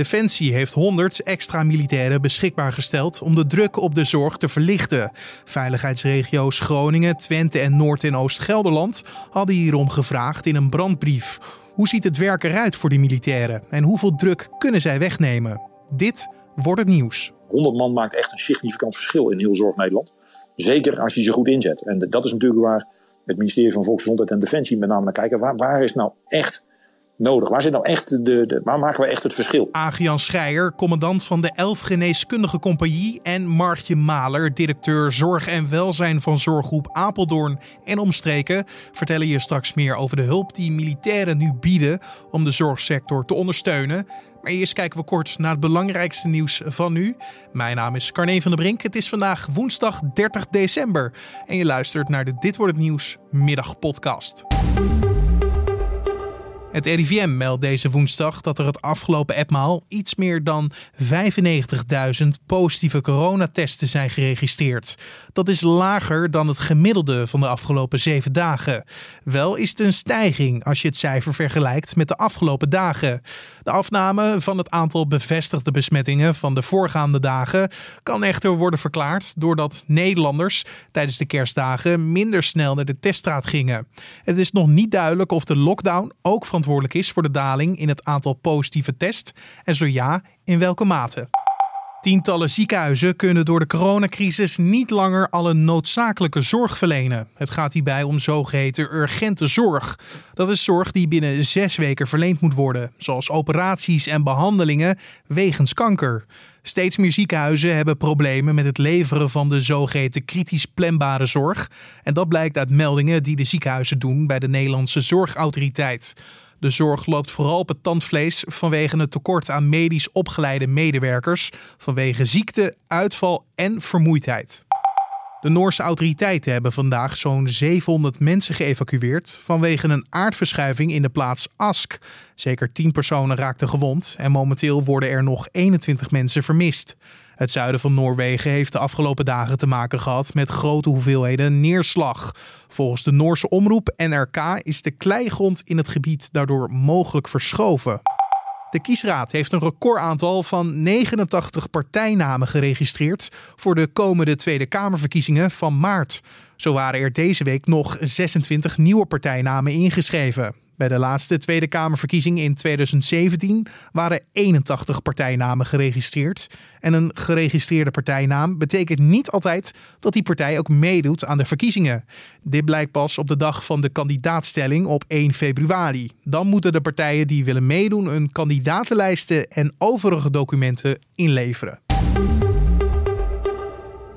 Defensie heeft 100 extra militairen beschikbaar gesteld om de druk op de zorg te verlichten. Veiligheidsregio's Groningen, Twente en Noord- en Oost-Gelderland hadden hierom gevraagd in een brandbrief. Hoe ziet het werk eruit voor die militairen en hoeveel druk kunnen zij wegnemen? Dit wordt het nieuws. 100 man maakt echt een significant verschil in heel Zorg Nederland. Zeker als je ze goed inzet. En dat is natuurlijk waar het ministerie van Volksgezondheid en Defensie met name naar kijken. Waar, waar is nou echt nodig? Waar, zit nou echt de, de, maken we echt het verschil? Agian Schreier, commandant van de 11 Geneeskundige Compagnie. En Martje Maler, directeur Zorg en Welzijn van Zorggroep Apeldoorn en omstreken. vertellen je straks meer over de hulp die militairen nu bieden om de zorgsector te ondersteunen. Maar eerst kijken we kort naar het belangrijkste nieuws van nu. Mijn naam is Carne van der Brink. Het is vandaag woensdag 30 december. En je luistert naar de Dit wordt het nieuws middagpodcast. Het RIVM meldt deze woensdag dat er het afgelopen etmaal iets meer dan 95.000 positieve coronatesten zijn geregistreerd. Dat is lager dan het gemiddelde van de afgelopen zeven dagen. Wel is het een stijging als je het cijfer vergelijkt met de afgelopen dagen. De afname van het aantal bevestigde besmettingen van de voorgaande dagen kan echter worden verklaard doordat Nederlanders tijdens de kerstdagen minder snel naar de teststraat gingen. Het is nog niet duidelijk of de lockdown ook verantwoordelijk is voor de daling in het aantal positieve tests en zo ja, in welke mate. Tientallen ziekenhuizen kunnen door de coronacrisis niet langer alle noodzakelijke zorg verlenen. Het gaat hierbij om zogeheten urgente zorg. Dat is zorg die binnen zes weken verleend moet worden, zoals operaties en behandelingen wegens kanker. Steeds meer ziekenhuizen hebben problemen met het leveren van de zogeheten kritisch planbare zorg. En dat blijkt uit meldingen die de ziekenhuizen doen bij de Nederlandse Zorgautoriteit. De zorg loopt vooral op het tandvlees vanwege het tekort aan medisch opgeleide medewerkers, vanwege ziekte, uitval en vermoeidheid. De Noorse autoriteiten hebben vandaag zo'n 700 mensen geëvacueerd vanwege een aardverschuiving in de plaats Ask. Zeker 10 personen raakten gewond en momenteel worden er nog 21 mensen vermist. Het zuiden van Noorwegen heeft de afgelopen dagen te maken gehad met grote hoeveelheden neerslag. Volgens de Noorse omroep NRK is de kleigrond in het gebied daardoor mogelijk verschoven. De kiesraad heeft een recordaantal van 89 partijnamen geregistreerd voor de komende Tweede Kamerverkiezingen van maart. Zo waren er deze week nog 26 nieuwe partijnamen ingeschreven. Bij de laatste Tweede Kamerverkiezing in 2017 waren 81 partijnamen geregistreerd. En een geregistreerde partijnaam betekent niet altijd dat die partij ook meedoet aan de verkiezingen. Dit blijkt pas op de dag van de kandidaatstelling op 1 februari. Dan moeten de partijen die willen meedoen hun kandidatenlijsten en overige documenten inleveren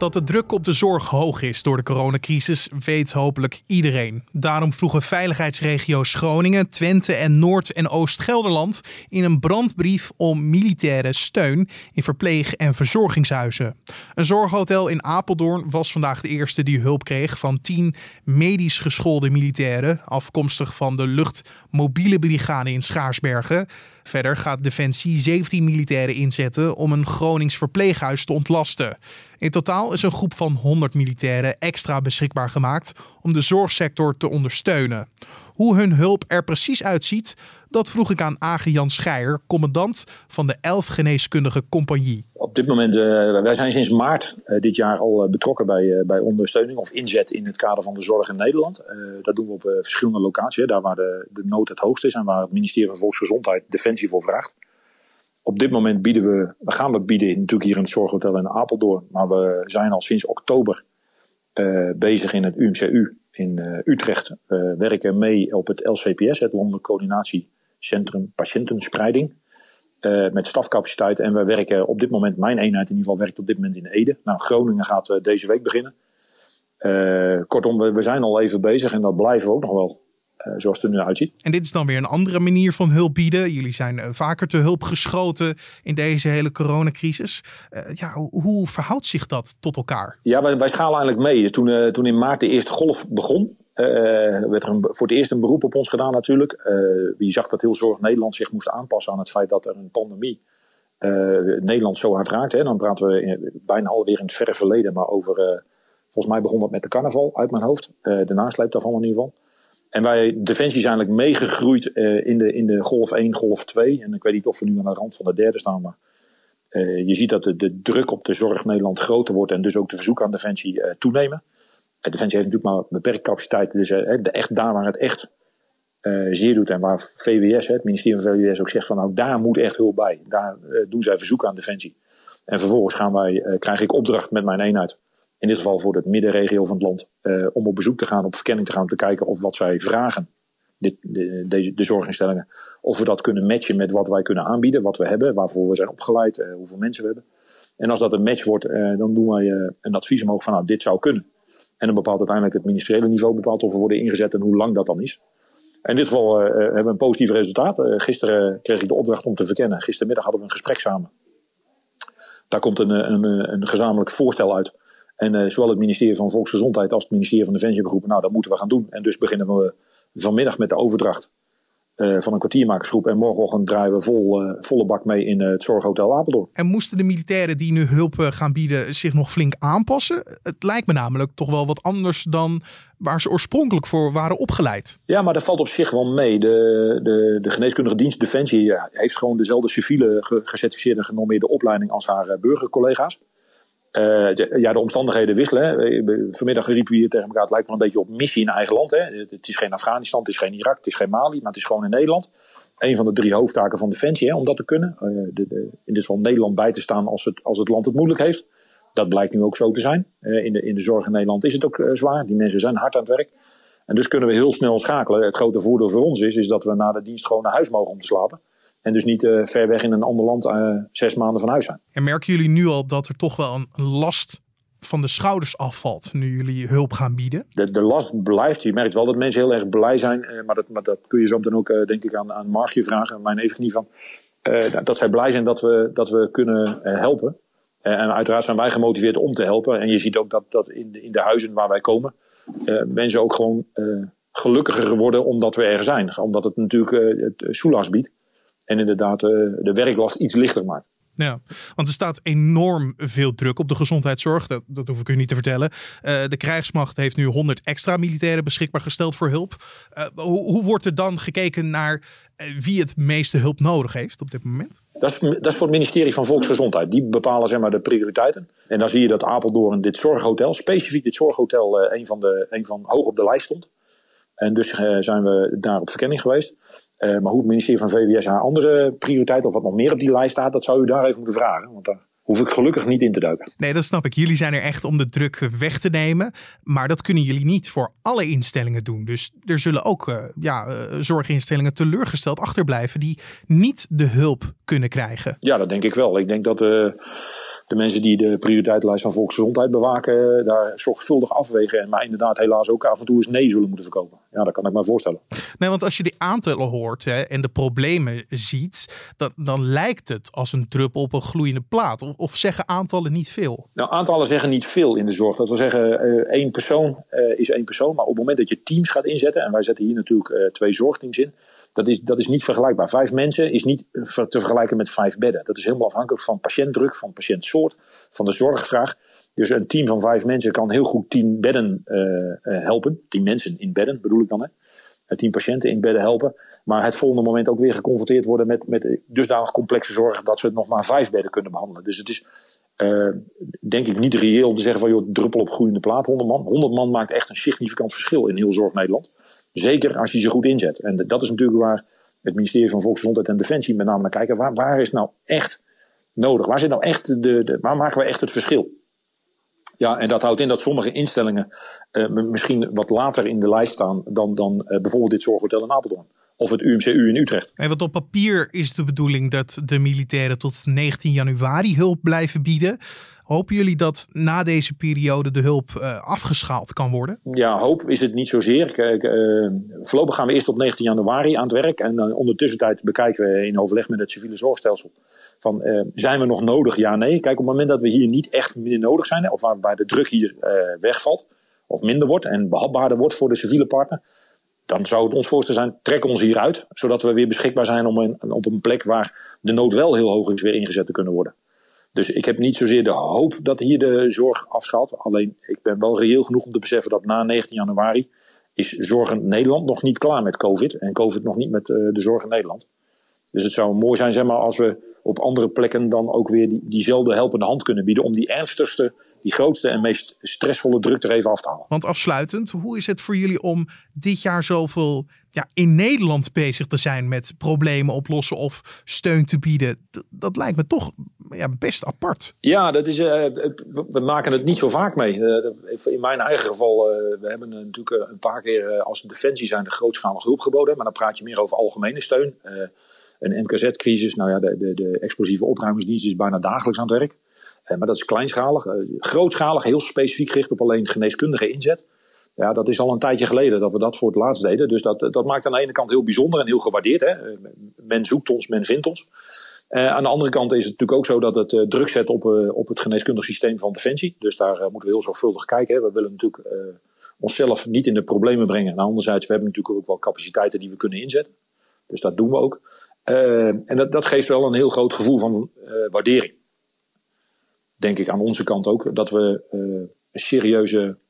dat de druk op de zorg hoog is door de coronacrisis, weet hopelijk iedereen. Daarom vroegen veiligheidsregio's Groningen, Twente en Noord- en Oost-Gelderland in een brandbrief om militaire steun in verpleeg- en verzorgingshuizen. Een zorghotel in Apeldoorn was vandaag de eerste die hulp kreeg van tien medisch geschoolde militairen, afkomstig van de luchtmobiele brigade in Schaarsbergen. Verder gaat Defensie 17 militairen inzetten om een Gronings verpleeghuis te ontlasten. In totaal is een groep van 100 militairen extra beschikbaar gemaakt om de zorgsector te ondersteunen. Hoe hun hulp er precies uitziet, dat vroeg ik aan Age Jan Scheier, commandant van de 11 Geneeskundige Compagnie. Op dit moment, uh, wij zijn sinds maart uh, dit jaar al uh, betrokken bij, bij ondersteuning of inzet in het kader van de zorg in Nederland. dat doen we op verschillende locaties, daar waar de, de nood het hoogst is en waar het ministerie van Volksgezondheid Defensie voor vraagt. Op dit moment bieden we, we gaan we bieden natuurlijk hier in het zorghotel in Apeldoorn, maar we zijn al sinds oktober bezig in het UMCU in Utrecht. We werken mee op het LCPS, het Landelijk Coördinatiecentrum Patiëntenspreiding. Uh, met stafcapaciteit. En we werken op dit moment, mijn eenheid in ieder geval, werkt op dit moment in Ede. Nou, Groningen gaat deze week beginnen. Kortom, we, we, zijn al even bezig en dat blijven we ook nog wel. Zoals het er nu uitziet. En dit is dan weer een andere manier van hulp bieden. Jullie zijn vaker te hulp geschoten in deze hele coronacrisis. ja, hoe verhoudt zich dat tot elkaar? Ja, wij, wij schalen eigenlijk mee. Toen, toen in maart de eerste golf begon, uh, werd er een, voor het eerst een beroep op ons gedaan natuurlijk. Uh, wie zag dat heel Zorg Nederland zich moest aanpassen aan het feit dat er een pandemie uh, Nederland zo hard raakt. Hè. Dan praten we in, bijna alweer in het verre verleden, maar over, volgens mij begon dat met de carnaval uit mijn hoofd. de nasleep daarvan in ieder geval. En wij, Defensie is eigenlijk meegegroeid in, de, in de golf 1, golf 2. En ik weet niet of we nu aan de rand van de derde staan, maar je ziet dat de, de, druk op de zorg Nederland groter wordt en dus ook de verzoeken aan Defensie toenemen. Defensie heeft natuurlijk maar beperkte capaciteit, dus de, echt, daar waar het echt zeer doet en waar VWS, het ministerie van VWS ook zegt van nou daar moet echt hulp bij. Daar doen zij verzoeken aan Defensie. En vervolgens gaan wij, krijg ik opdracht met mijn eenheid in dit geval voor de middenregio van het land, uh, om op bezoek te gaan, op verkenning te gaan, om te kijken of wat zij vragen, dit, de, de, zorginstellingen, of we dat kunnen matchen met wat wij kunnen aanbieden, wat we hebben, waarvoor we zijn opgeleid, uh, hoeveel mensen we hebben. En als dat een match wordt, uh, dan doen wij een advies omhoog van nou, dit zou kunnen. En dan bepaalt uiteindelijk het ministeriële niveau bepaalt of we worden ingezet en hoe lang dat dan is. In dit geval hebben we een positief resultaat. gisteren kreeg ik de opdracht om te verkennen. Gistermiddag hadden we een gesprek samen. Daar komt een, een, een gezamenlijk voorstel uit en uh, zowel het ministerie van Volksgezondheid als het ministerie van Defensie hebben geroepen, nou dat moeten we gaan doen. En dus beginnen we vanmiddag met de overdracht uh, van een kwartiermakersgroep. En morgenochtend draaien we vol, uh, volle bak mee in het Zorghotel Apeldoorn. En moesten de militairen die nu hulp gaan bieden zich nog flink aanpassen? Het lijkt me namelijk toch wel wat anders dan waar ze oorspronkelijk voor waren opgeleid. Ja, maar dat valt op zich wel mee. De, de, de geneeskundige dienst Defensie ja, heeft gewoon dezelfde civiele gecertificeerde en genormeerde opleiding als haar burgercollega's. Uh, ja, de omstandigheden wisselen. Hè. Vanmiddag riepen we hier tegen elkaar, het lijkt wel een beetje op missie in eigen land. Hè. Het is geen Afghanistan, het is geen Irak, het is geen Mali, maar het is gewoon in Nederland. Een van de drie hoofdtaken van Defensie, hè, om dat te kunnen. Uh, de, de, in dit geval Nederland bij te staan als het, als het land het moeilijk heeft. Dat blijkt nu ook zo te zijn. Uh, in, de, in de zorg in Nederland is het ook zwaar. Die mensen zijn hard aan het werk. En dus kunnen we heel snel schakelen. Het grote voordeel voor ons is, is dat we na de dienst gewoon naar huis mogen om te slapen. En dus niet uh, ver weg in een ander land uh, zes maanden van huis zijn. En merken jullie nu al dat er toch wel een, last van de schouders afvalt nu jullie hulp gaan bieden? De, de last blijft. Je merkt wel dat mensen heel erg blij zijn. Uh, maar, dat, maar dat kun je zo dan ook denk ik aan, aan Margje vragen. Mijn even niet van. dat zij blij zijn dat we, dat we kunnen helpen. en uiteraard zijn wij gemotiveerd om te helpen. En je ziet ook dat, dat in, de, in de huizen waar wij komen. mensen ook gewoon gelukkiger worden omdat we er zijn. Omdat het natuurlijk het soelaas biedt. En inderdaad uh, de werklast iets lichter maakt. Ja, want er staat enorm veel druk op de gezondheidszorg. Dat, dat hoef ik u niet te vertellen. Uh, de krijgsmacht heeft nu 100 extra militairen beschikbaar gesteld voor hulp. Uh, hoe, hoe, wordt er dan gekeken naar wie het meeste hulp nodig heeft op dit moment? Dat is, dat is voor het ministerie van Volksgezondheid. Die bepalen zeg maar, de prioriteiten. En dan zie je dat Apeldoorn dit zorghotel, specifiek dit zorghotel, uh, een, van de, een van hoog op de lijst stond. En dus zijn we daar op verkenning geweest. Uh, maar hoe het ministerie van VWS haar andere prioriteiten of wat nog meer op die lijst staat, dat zou u daar even moeten vragen. Want daar hoef ik gelukkig niet in te duiken. Nee, dat snap ik. Jullie zijn er echt om de druk weg te nemen. Maar dat kunnen jullie niet voor alle instellingen doen. Dus er zullen ook uh, ja, uh, zorginstellingen teleurgesteld achterblijven die niet de hulp kunnen krijgen. Ja, dat denk ik wel. Ik denk dat de mensen die de prioriteitenlijst van volksgezondheid bewaken, eh, daar zorgvuldig afwegen. En maar inderdaad helaas ook af en toe eens nee zullen moeten verkopen. Ja, dat kan ik me voorstellen. Nee, want als je die aantallen hoort hè, en de problemen ziet, dan, dan lijkt het als een druppel op een gloeiende plaat. Of, of, zeggen aantallen niet veel? Nou, aantallen zeggen niet veel in de zorg. Dat wil zeggen, uh, één persoon uh, is één persoon. Maar op het moment dat je teams gaat inzetten, en wij zetten hier natuurlijk twee zorgteams in dat is, dat is niet vergelijkbaar. Vijf mensen is niet te vergelijken met vijf bedden. Dat is helemaal afhankelijk van patiëntdruk, van patiëntsoort, van de zorgvraag. Dus een team van vijf mensen kan heel goed tien bedden uh, helpen. Tien mensen in bedden bedoel ik dan. Hè? Eh, tien patiënten in bedden helpen. Maar het volgende moment ook weer geconfronteerd worden met, met dusdanig complexe zorg dat ze nog maar vijf bedden kunnen behandelen. Dus het is denk ik niet reëel om te zeggen van joh, druppel op groeiende plaat, 100 man. 100 man maakt echt een significant verschil in heel Zorg Nederland. Zeker als je ze goed inzet. En dat is natuurlijk waar het ministerie van Volksgezondheid en Defensie met name naar kijken. Waar, is nou echt nodig? Waar, zit nou echt de, de, waar maken we echt het verschil? Ja, en dat houdt in dat sommige instellingen uh, misschien wat later in de lijst staan dan, dan uh, bijvoorbeeld dit zorghotel in Apeldoorn. Of het UMCU in Utrecht. En wat op papier is de bedoeling dat de militairen tot 19 januari hulp blijven bieden. Hopen jullie dat na deze periode de hulp uh, afgeschaald kan worden? Ja, hoop is het niet zozeer. Kijk, uh, voorlopig gaan we eerst op 19 januari aan het werk. En uh, ondertussen bekijken we in overleg met het civiele zorgstelsel. Van, zijn we nog nodig? Ja, nee. Kijk, op het moment dat we hier niet echt meer nodig zijn. Of waarbij de druk hier wegvalt. Of minder wordt en behapbaarder wordt voor de civiele partner dan zou het ons voorstel zijn, trek ons hieruit, zodat we weer beschikbaar zijn om een, op een plek waar de nood wel heel hoog is weer ingezet te kunnen worden. Dus ik heb niet zozeer de hoop dat hier de zorg afschaalt. Alleen ik ben wel reëel genoeg om te beseffen dat na 19 januari is Zorg in Nederland nog niet klaar met COVID. En COVID nog niet met de zorg in Nederland. Dus het zou mooi zijn zeg maar, als we op andere plekken dan ook weer die, diezelfde helpende hand kunnen bieden. om die ernstigste, die grootste en meest stressvolle druk er even af te halen. Want afsluitend, hoe is het voor jullie om dit jaar zoveel ja, in Nederland bezig te zijn met problemen oplossen of steun te bieden? Dat, lijkt me toch ja, best apart. Ja, dat is, uh, we maken het niet zo vaak mee. Uh, in mijn eigen geval, uh, we hebben natuurlijk een paar keer als Defensie zijn de grootschalige hulp geboden. Maar dan praat je meer over algemene steun een MKZ-crisis. Nou ja, de, de, de, explosieve opruimingsdienst is bijna dagelijks aan het werk. Eh, maar dat is kleinschalig. Eh, grootschalig, heel specifiek gericht op alleen geneeskundige inzet. Ja, dat is al een tijdje geleden dat we dat voor het laatst deden. Dus dat, dat maakt aan de ene kant heel bijzonder en heel gewaardeerd. Hè? Eh, men zoekt ons, men vindt ons. Aan de andere kant is het natuurlijk ook zo dat het druk zet op, op het geneeskundig systeem van Defensie. Dus daar moeten we heel zorgvuldig kijken. Hè. We willen natuurlijk onszelf niet in de problemen brengen. En anderzijds, we hebben natuurlijk ook wel capaciteiten die we kunnen inzetten. Dus dat doen we ook. En dat, dat geeft wel een heel groot gevoel van waardering. Denk ik aan onze kant ook, dat we uh, een serieuze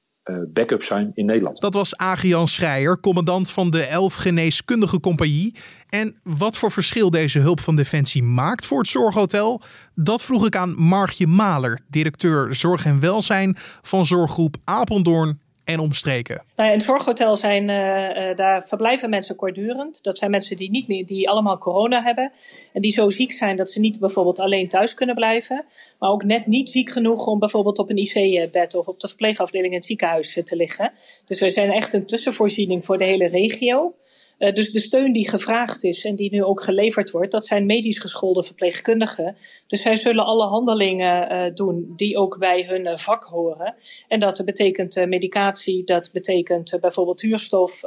backup zijn in Nederland. Dat was Agian Schreier, commandant van de 11 Geneeskundige Compagnie. En wat voor verschil deze hulp van Defensie maakt voor het zorghotel, dat vroeg ik aan Margje Maler, directeur Zorg en Welzijn van zorggroep Apeldoorn en omstreken? Nou, in het zorghotel zijn, uh, daar verblijven mensen kortdurend. Dat zijn mensen die, niet meer, die allemaal corona hebben. En die zo ziek zijn dat ze niet bijvoorbeeld alleen thuis kunnen blijven. Maar ook net niet ziek genoeg om bijvoorbeeld op een IC-bed of op de verpleegafdeling in het ziekenhuis te liggen. Dus wij zijn echt een tussenvoorziening voor de hele regio. Uh, dus de steun die gevraagd is en die nu ook geleverd wordt, dat zijn medisch geschoolde verpleegkundigen. Dus zij zullen alle handelingen uh, doen die ook bij hun uh, vak horen. En dat betekent medicatie, dat betekent bijvoorbeeld huurstof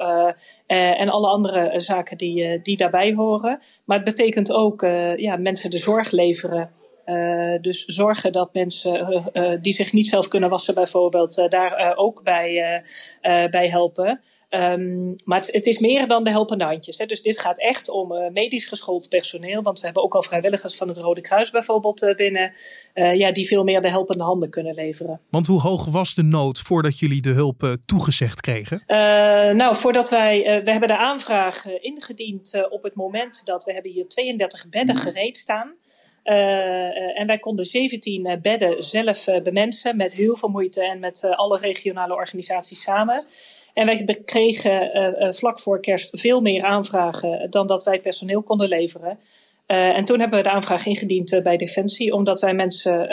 en alle andere zaken die, die daarbij horen. Maar het betekent ook ja, mensen de zorg leveren. Uh, dus zorgen dat mensen uh, uh, die zich niet zelf kunnen wassen, bijvoorbeeld, daar ook bij, bij helpen. Um, maar het, het, is meer dan de helpende handjes. Hè. Dus dit gaat echt om medisch geschoold personeel. Want we hebben ook al vrijwilligers van het Rode Kruis bijvoorbeeld binnen. Ja, die veel meer de helpende handen kunnen leveren. Want hoe hoog was de nood voordat jullie de hulp toegezegd kregen? nou, voordat wij. we hebben de aanvraag ingediend op het moment dat we hebben hier 32 bedden gereed staan. Uh, en wij konden 17 bedden zelf bemensen met heel veel moeite en met alle regionale organisaties samen. En wij kregen vlak voor kerst veel meer aanvragen dan dat wij personeel konden leveren. En toen hebben we de aanvraag ingediend bij Defensie, omdat wij mensen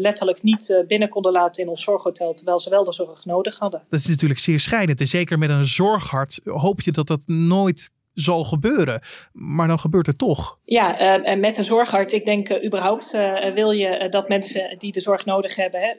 letterlijk niet binnen konden laten in ons zorghotel, terwijl ze wel de zorg nodig hadden. Dat is natuurlijk zeer schrijnend. En zeker met een zorghart hoop je dat dat nooit zal gebeuren. Maar dan gebeurt het toch. Ja, uh, en met een zorgarts, ik denk uh, überhaupt uh, wil je dat mensen die de zorg nodig hebben, hè,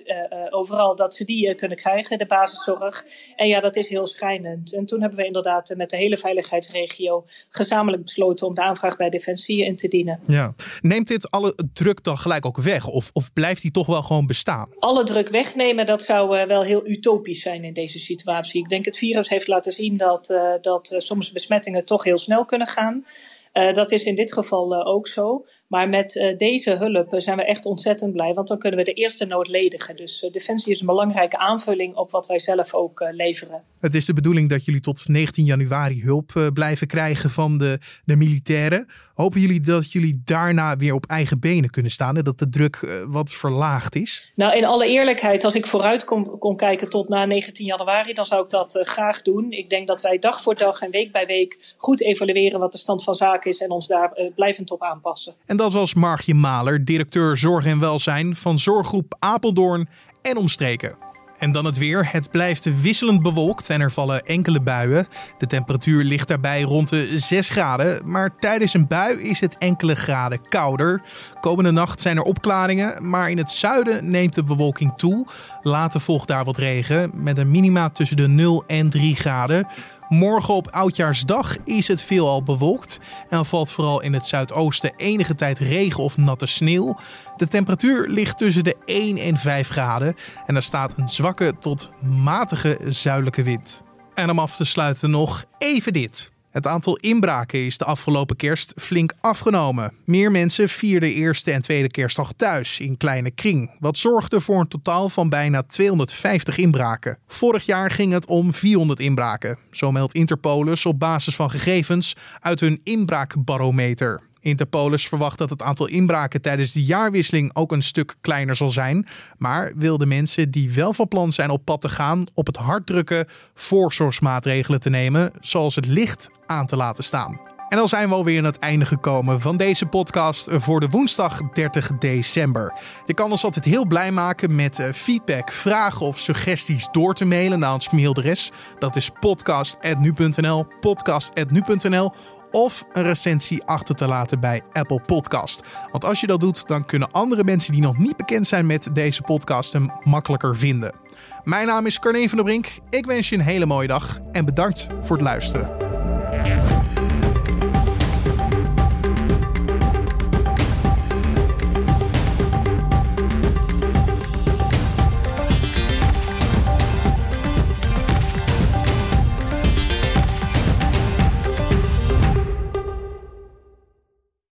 overal dat ze die kunnen krijgen, de basiszorg. En ja, dat is heel schrijnend. En toen hebben we inderdaad met de hele veiligheidsregio gezamenlijk besloten om de aanvraag bij Defensie in te dienen. Ja. Neemt dit alle druk dan gelijk ook weg? Of, of blijft die toch wel gewoon bestaan? Alle druk wegnemen, dat zou wel heel utopisch zijn in deze situatie. Ik denk het virus heeft laten zien dat, dat soms besmettingen toch heel snel kunnen gaan. Uh, dat is in dit geval uh, ook zo. Maar met uh, deze hulp zijn we echt ontzettend blij, want dan kunnen we de eerste nood ledigen. Dus Defensie is een belangrijke aanvulling op wat wij zelf ook leveren. Het is de bedoeling dat jullie tot 19 januari hulp blijven krijgen van de, de militairen. Hopen jullie dat jullie daarna weer op eigen benen kunnen staan en dat de druk wat verlaagd is? Nou, in alle eerlijkheid, als ik vooruit kon, kon kijken tot na 19 januari, dan zou ik dat graag doen. Ik denk dat wij dag voor dag en week bij week goed evalueren wat de stand van zaken is en ons daar blijvend op aanpassen. En dat was Margje Maler, directeur Zorg en Welzijn van Zorggroep Apeldoorn en omstreken. En dan het weer. Het blijft wisselend bewolkt en er vallen enkele buien. De temperatuur ligt daarbij rond de 6 graden. Maar tijdens een bui is het enkele graden kouder. Komende nacht zijn er opklaringen, maar in het zuiden neemt de bewolking toe. Later volgt daar wat regen met een minima tussen de 0 en 3 graden. Morgen op Oudjaarsdag is het veelal bewolkt en valt vooral in het zuidoosten enige tijd regen of natte sneeuw. De temperatuur ligt tussen de 1 en 5 graden en er staat een zwakke tot matige zuidelijke wind. En om af te sluiten nog even dit. Het aantal inbraken is de afgelopen kerst flink afgenomen. Meer mensen vierden eerste en tweede kerstdag thuis in kleine kring, wat zorgde voor een totaal van bijna 250 inbraken. Vorig jaar ging het om 400 inbraken, zo meldt Interpolis op basis van gegevens uit hun inbraakbarometer. Interpolis verwacht dat het aantal inbraken tijdens de jaarwisseling ook een stuk kleiner zal zijn, maar wil de mensen die wel van plan zijn op pad te gaan op het hart drukken voorzorgsmaatregelen te nemen, zoals het licht aan te laten staan. En dan zijn we alweer aan het einde gekomen van deze podcast voor de woensdag 30 december. Je kan ons altijd heel blij maken met eh, feedback, vragen of suggesties door te mailen naar ons mailadres. Dat is podcast.nu.nl, podcast.nu.nl of een recensie achter te laten bij Apple Podcast. Want als je dat doet, dan kunnen andere mensen die nog niet bekend zijn met deze podcast hem makkelijker vinden. Mijn naam is Carne van der Brink. Ik wens je een hele mooie dag en bedankt voor het luisteren.